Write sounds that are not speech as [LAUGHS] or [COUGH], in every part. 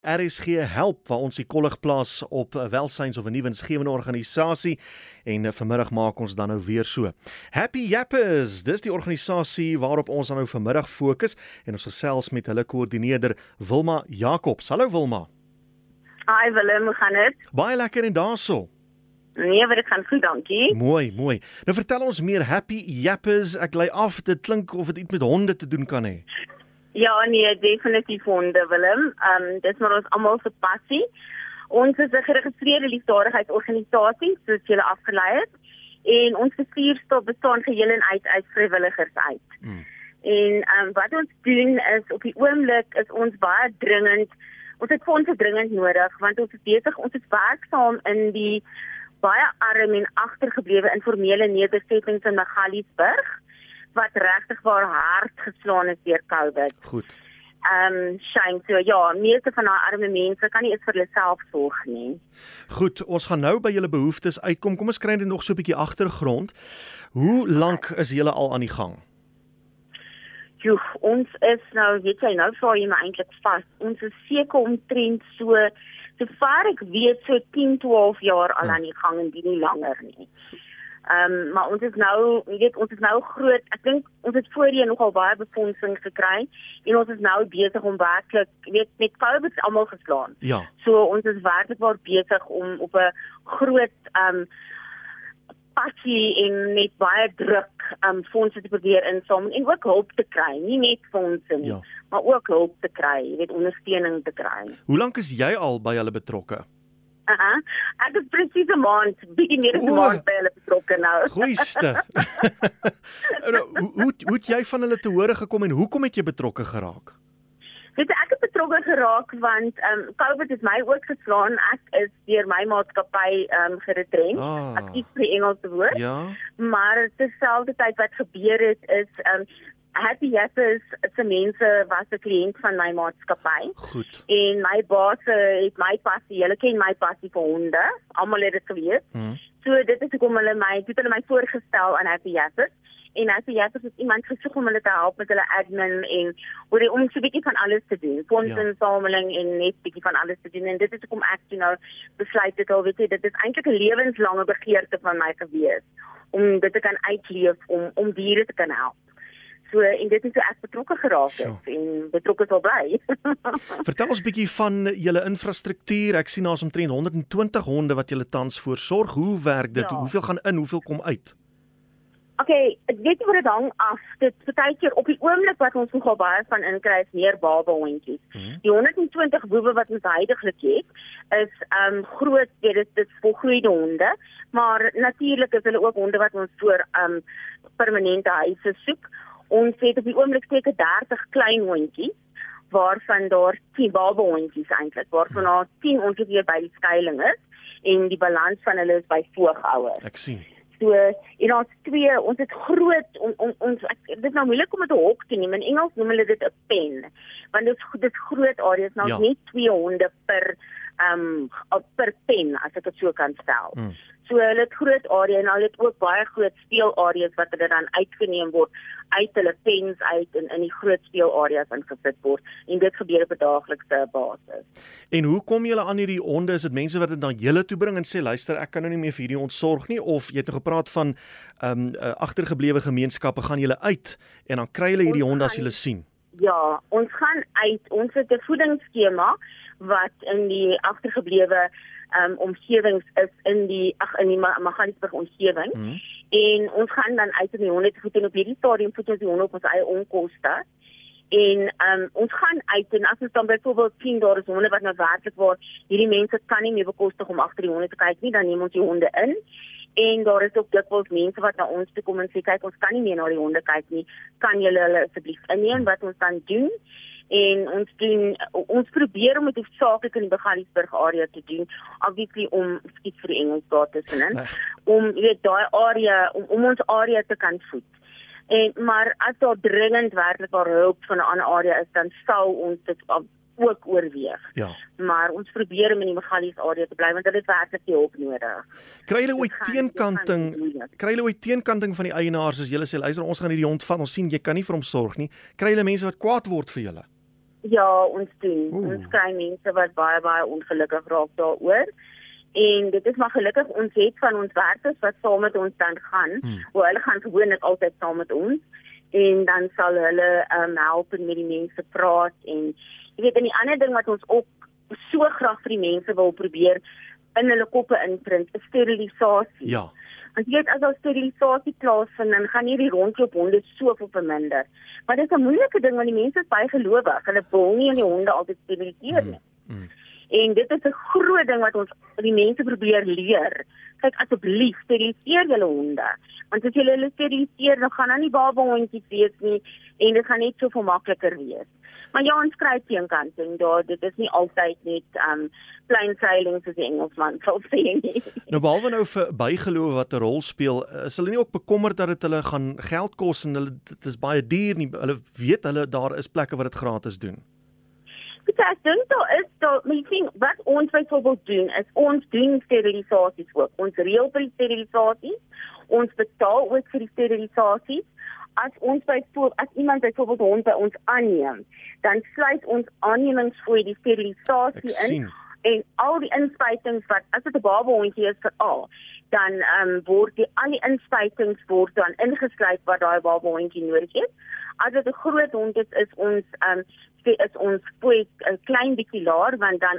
RSG help waar ons die kollig plaas op 'n welsyns of 'n nuwensgewende organisasie en vanmiddag maak ons dan nou weer so. Happy Yappers, dis die organisasie waarop ons dan nou vanmiddag fokus en ons gesels met hulle koördineerder Wilma Jacobs. Hallo Wilma. Hi Willem, hoe gaan dit? Baie lekker en daarso. Nee, maar dit gaan goed, dankie. Mooi, mooi. Nou vertel ons meer Happy Yappers. Ek lei af dit klink of dit iets met honde te doen kan hê. Ja, nee, definitief honde Willem. Ehm um, dis maar ons almal se passie. Ons is 'n geregistreerde liefdadigheidsorganisasie soos julle afgelei het en ons bestuurstap bestaan geheel en uit uit vrywilligers uit. Hmm. En ehm um, wat ons doen is op die oomblik is ons baie dringend ons het fondse dringend nodig want ons is besig ons is werksaam in die baie arm en agtergeblewe informele nedersettings in Magaliesburg wat regtig waar hard geslaan is deur COVID. Goed. Ehm um, shame so ja, meeste van daai arme mense kan nie eens vir hulle self sorg nie. Goed, ons gaan nou by julle behoeftes uitkom. Kom ons kry net nog so 'n bietjie agtergrond. Hoe lank is julle al aan die gang? Jo, ons is nou, weet jy, nou vra jy my eintlik vas. Ons is seker omtrent so so ver ek weet so 10, 12 jaar al hm. aan die gang en nie langer nie. Ehm um, maar ons is nou, jy weet, ons is nou groot. Ek dink ons het voorheen nogal baie befondsing gekry en ons is nou besig om werklik, jy weet, met COVID almal geslaan. Ja. So ons is werklik waar besig om op 'n groot ehm um, passie en met baie druk ehm um, fondse te probeer insamel en ook hulp te kry, nie net fondse nie, ja. maar ook hulp te kry, jy weet, ondersteuning te kry. Hoe lank is jy al by hulle betrokke? Aha. Ek het presies 'n maand, bietjie meer as 'n maand by hulle betrokke nou. [LAUGHS] Goeieste. [LAUGHS] Nou, hoe hoe het jy van hulle te hore gekom en hoekom het jy betrokke geraak? Weet ek het betrokke geraak want ehm um, COVID het my ook geslaan. Ek is deur my maatskappy ehm um, geretrend. Ah, ek kies die Engelse woord. Ja. Maar terselfdertyd wat gebeur het is ehm um, Happy Yappers se mense was 'n kliënt van my maatskappy. Goed. En my baas het my passie, hulle ken my passie vir honde. Almal het dit geweet. Hmm. So dit is hoekom hulle my, het hulle my voorgestel aan Happy Yappers. En Happy Yappers het iemand gesoek om hulle te help met hulle admin en oor om so 'n bietjie van alles te doen. Fondsinsameling ja. en net bietjie van alles te doen. En dit is hoekom ek nou besluit het al weet jy, dit is eintlik 'n lewenslange begeerte van my gewees om dit te kan uitleef om om diere te kan help. So en dit is hoe ek betrokke geraak het so. en betrokke sal bly. [LAUGHS] Vertel ons 'n bietjie van julle infrastruktuur. Ek sien daar's omtrent 120 honde wat julle tans voorsorg. Hoe werk dit? Ja. Hoeveel gaan in? Hoeveel kom uit? OK, ek weet nie wat dit hang af. Dit partykeer op die oomblik wat ons nogal baie van inkry is meer baba hondjies. Hmm. Die 120 boewe wat ons heidaglik het, is um groot, dit is volgroeide honde, maar natuurlik is hulle ook honde wat ons voor um permanente huise soek. Ons het op die oomblik seker 30 klein hondjies waarvan daar 10 baba hondjies eintlik waarvan daar 10 ongeveer by die skuilings is en die balans van hulle is by voorgouers. Ek sien. So en ons twee ons het groot on, on, ons ek, dit is nou moeilik om dit 'n hok te neem in Engels noem hulle dit 'n pen want dit is dit groot areas nou ja. net twee honde per um, per pen as ek dit so kan stel. Hmm. So hulle het groot area en hulle het ook baie groot speelareas wat hulle dan uitgeneem word uit hulle pens uit en in die groot speelareas ingesit word en dit gebeur op 'n daaglikse basis. En hoe kom julle aan hierdie honde? Is dit mense wat dit na julle toe bring en sê luister, ek kan nou nie meer vir hierdie ontsorg nie of jy het nou gepraat van ehm um, uh, agtergeblewe gemeenskappe gaan julle uit en dan kry hulle hierdie honde as jy hulle sien? Ja, ons gaan uit. Ons het 'n voedingsskema wat in die agtergeblewe um, omgewings is in die ag in die Magaliesburg omgewing. Mm. En ons gaan dan uit in die honde te voed en op hierdie stadium voed ons die honde op ons eie onkoste. En um, ons gaan uit en as ons dan byvoorbeeld sien daar is honde wat nou werklik waar hierdie mense kan nie meer bekostig om agter die honde te kyk nie, dan neem ons die honde in. En daar is ook dikwels mense wat na ons toe kom en sê kyk ons kan nie meer na die honde kyk nie. Kan julle hulle asseblief inneem wat ons dan doen? En ons doen ons probeer om dit hoofsaaklik in die Begaliesburg area te doen obviously om iets vir die Engels daar te sien om weet daai area om, om ons area te kan voed en maar as daar dringend werklik hulp van 'n ander area is dan sal ons dit ook oorweeg. Ja. Maar ons probeer om in die Magalies area te bly want hulle het werklik die hulp nodig. Kry hulle ooit teenkanting? Kry hulle ooit teenkanting van die eienaars as julle sê luister ons gaan hierdie hond vat ons sien jy kan nie vir hom sorg nie. Kry hulle mense wat kwaad word vir julle? Ja, ons doen. Oeh. Ons kry mense wat baie baie ongelukkig raak daaroor. En dit is maar gelukkig ons het van ons werkers wat saam met ons dan gaan. Hmm. Hoe hulle gaan gewoonlik altyd saam met ons en dan sal hulle um, help met die mense praat en jy weet en die ander ding wat ons ook so graag vir die mense wil probeer in hulle koppe inprint, is sterilisasie. Ja. Want jy weet as ons sterilisasie plaasvind, dan gaan hierdie rondloop honde soveel verminder. Maar dit is 'n moeilike ding want die mense is baie gelowig. Hulle wil nie aan die honde altyd steriliseer nie. Mm. Mm. En dit is 'n groot ding wat ons die mense probeer leer. Kyk asseblief, steriliseer julle honde. Want as jy hulle steriliseer, dan gaan dan nie baba hondjies wees nie en dit gaan net soveel makliker wees. Maar ja, ons kry teenkant en daar dit is nie altyd net um plain sailing soos die Engelsman sou sê nie. Nou behalwe nou vir bygeloof wat 'n rol speel, is hulle nie ook bekommerd dat dit hulle gaan geld kos en hulle dit is baie duur nie. Hulle weet hulle daar is plekke waar dit gratis doen. Ek dink daar is daar meeting wat ons byvoorbeeld doen is ons doen sterilisasies ook. Ons reël vir die sterilisasies. Ons betaal ook vir die sterilisasies as ons byvoorbeeld as iemand byvoorbeeld hond by ons aanneem, dan sluit ons aannemingsfooi die sterilisasie in en al die inspuitings wat as dit 'n baba hondjie is vir al dan ehm um, word die al die inspuitings word dan ingesluit wat daai baba hondjie nodig het. As dit 'n groot hond is, is ons ehm um, is ons fooi 'n klein bietjie laer want dan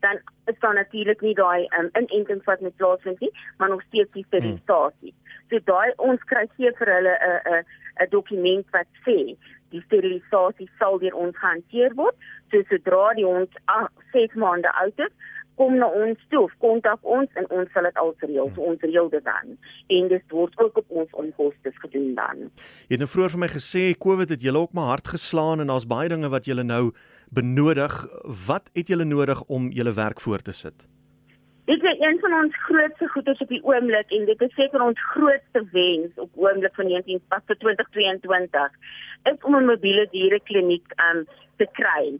dan is daar natuurlik nie daai um, inentings wat met plaasvind nie, maar nog steeds die sterilisasie. Hmm. So daai ons kry gee vir hulle 'n 'n 'n dokument wat sê die sterilisasie sal deur ons gehanteer word. So sodra die hond 6 maande oud is, kom na ons toe of kontak ons en ons sal dit al reël. So ons reël dit dan. En dit word ook op ons onkoste gedoen dan. Jy het nou vroeër vir my gesê COVID het julle ook maar hard geslaan en daar's baie dinge wat julle nou benodig. Wat het julle nodig om julle werk voort te sit? Dit is een van ons grootste goeders op die oomblik en dit is seker ons grootste wens op oomblik van 19 pas vir 2022 is om 'n mobiele dierekliniek um te kry.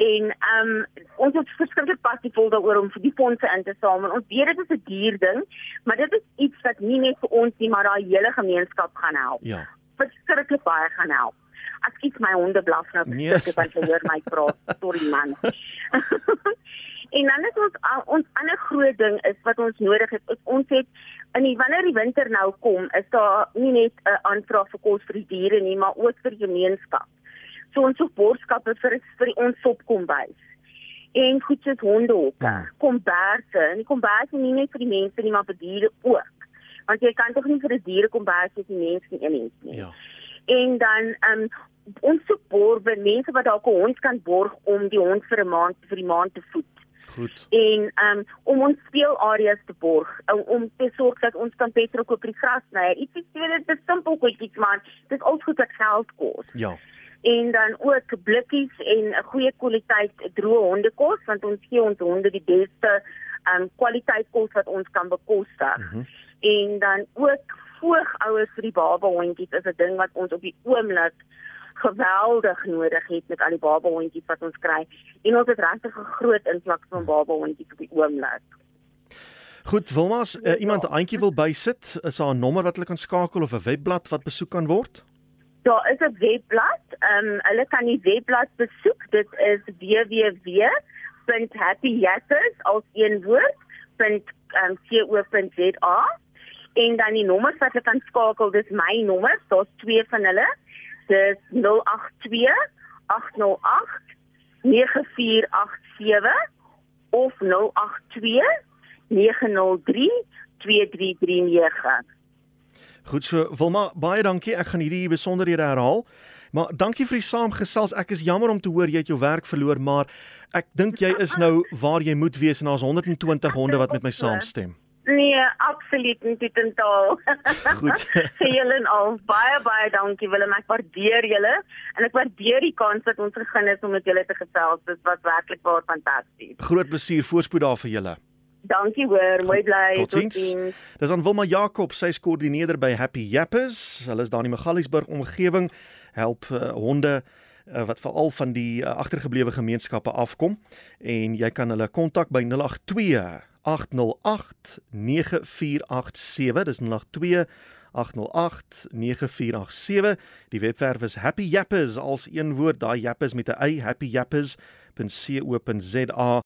En um ons het verskeie passievol daaroor om vir die fondse in te samel. Ons weet dit is 'n duur ding, maar dit is iets wat nie net vir ons nie, maar daai hele gemeenskap gaan help. Ja. Verskriklik baie gaan help. As ek my honde blaf nou, nee, ek kan vir hoor my praat. Sorry man. [LAUGHS] En dan is ons ons ander groot ding is wat ons nodig het. Ons het in die wanneer die winter nou kom, is daar nie net 'n aanvraag vir kos vir die diere nie, maar ook vir die gemeenskap. So ons het boodskappe vir vir ons sopkombuis. En goed soos hondehokke, ja. komberse, en die komberse nie net vir die mense nie, maar vir diere ook. Want jy kan tog nie vir 'n diere kombers hê as die mense nie een nie. Ja. En dan um ons soek borg mense wat dalk 'n hond kan borg om die hond vir 'n maand vir die maand te voed. Goed. En um om ons speelareas te borg, om, om te sorg dat ons kan petrol koop vir die grasnyer. Ietsie sê dit is simpel goedjies maar dit is al goed wat geld kos. Ja. En dan ook blikkies en 'n goeie kwaliteit droë hondekos want ons gee ons honde die beste um kwaliteit kos wat ons kan bekostig. Mm -hmm. En dan ook voogouers vir die baba hondjies is 'n ding wat ons op die oomblik geweldig nodig het met al die baba hondjies wat ons kry. En ons het regtig 'n groot invloed van baba hondjies op die oomblik. Goed, Wilmas, uh, iemand 'n eentjie wil bysit, is daar 'n nommer wat hulle kan skakel of 'n webblad wat besoek kan word? Daar is 'n webblad. Ehm um, hulle kan die webblad besoek. Dit is www.happyyatters.co.za en dan die nommers wat jy kan skakel, dis my nommers, daar's twee van hulle dis 082 808 9487 of 082 903 2339. Goed so, Wilma, baie dankie. Ek gaan hierdie besonderhede herhaal. Maar dankie vir die saamgesels. Ek is jammer om te hoor jy het jou werk verloor, maar ek dink jy is nou waar jy moet wees en daar's 120 honde wat met my saamstem. Nee, absoluut nie totaal. Goed. [LAUGHS] Vir julle en al baie baie dankie Willem, ek waardeer julle en ek waardeer die kans dat ons begin is om met julle te gesels. Dit was werklik baie fantasties. Groot plesier, voorspoed daar vir julle. Dankie hoor, mooi bly. Totsiens. Dis aan Wilma Jakob, sy is koördineerder by Happy Yappers. Hulle is daar in die Magaliesburg omgewing, help uh, honde uh, wat veral van die uh, agtergeblewe gemeenskappe afkom en jy kan hulle kontak by 082 08289487 dis 082 0891108487. Die webwerf is Happy Yappers als een woord, daai Yappers met 'n y, happyyappers.co.za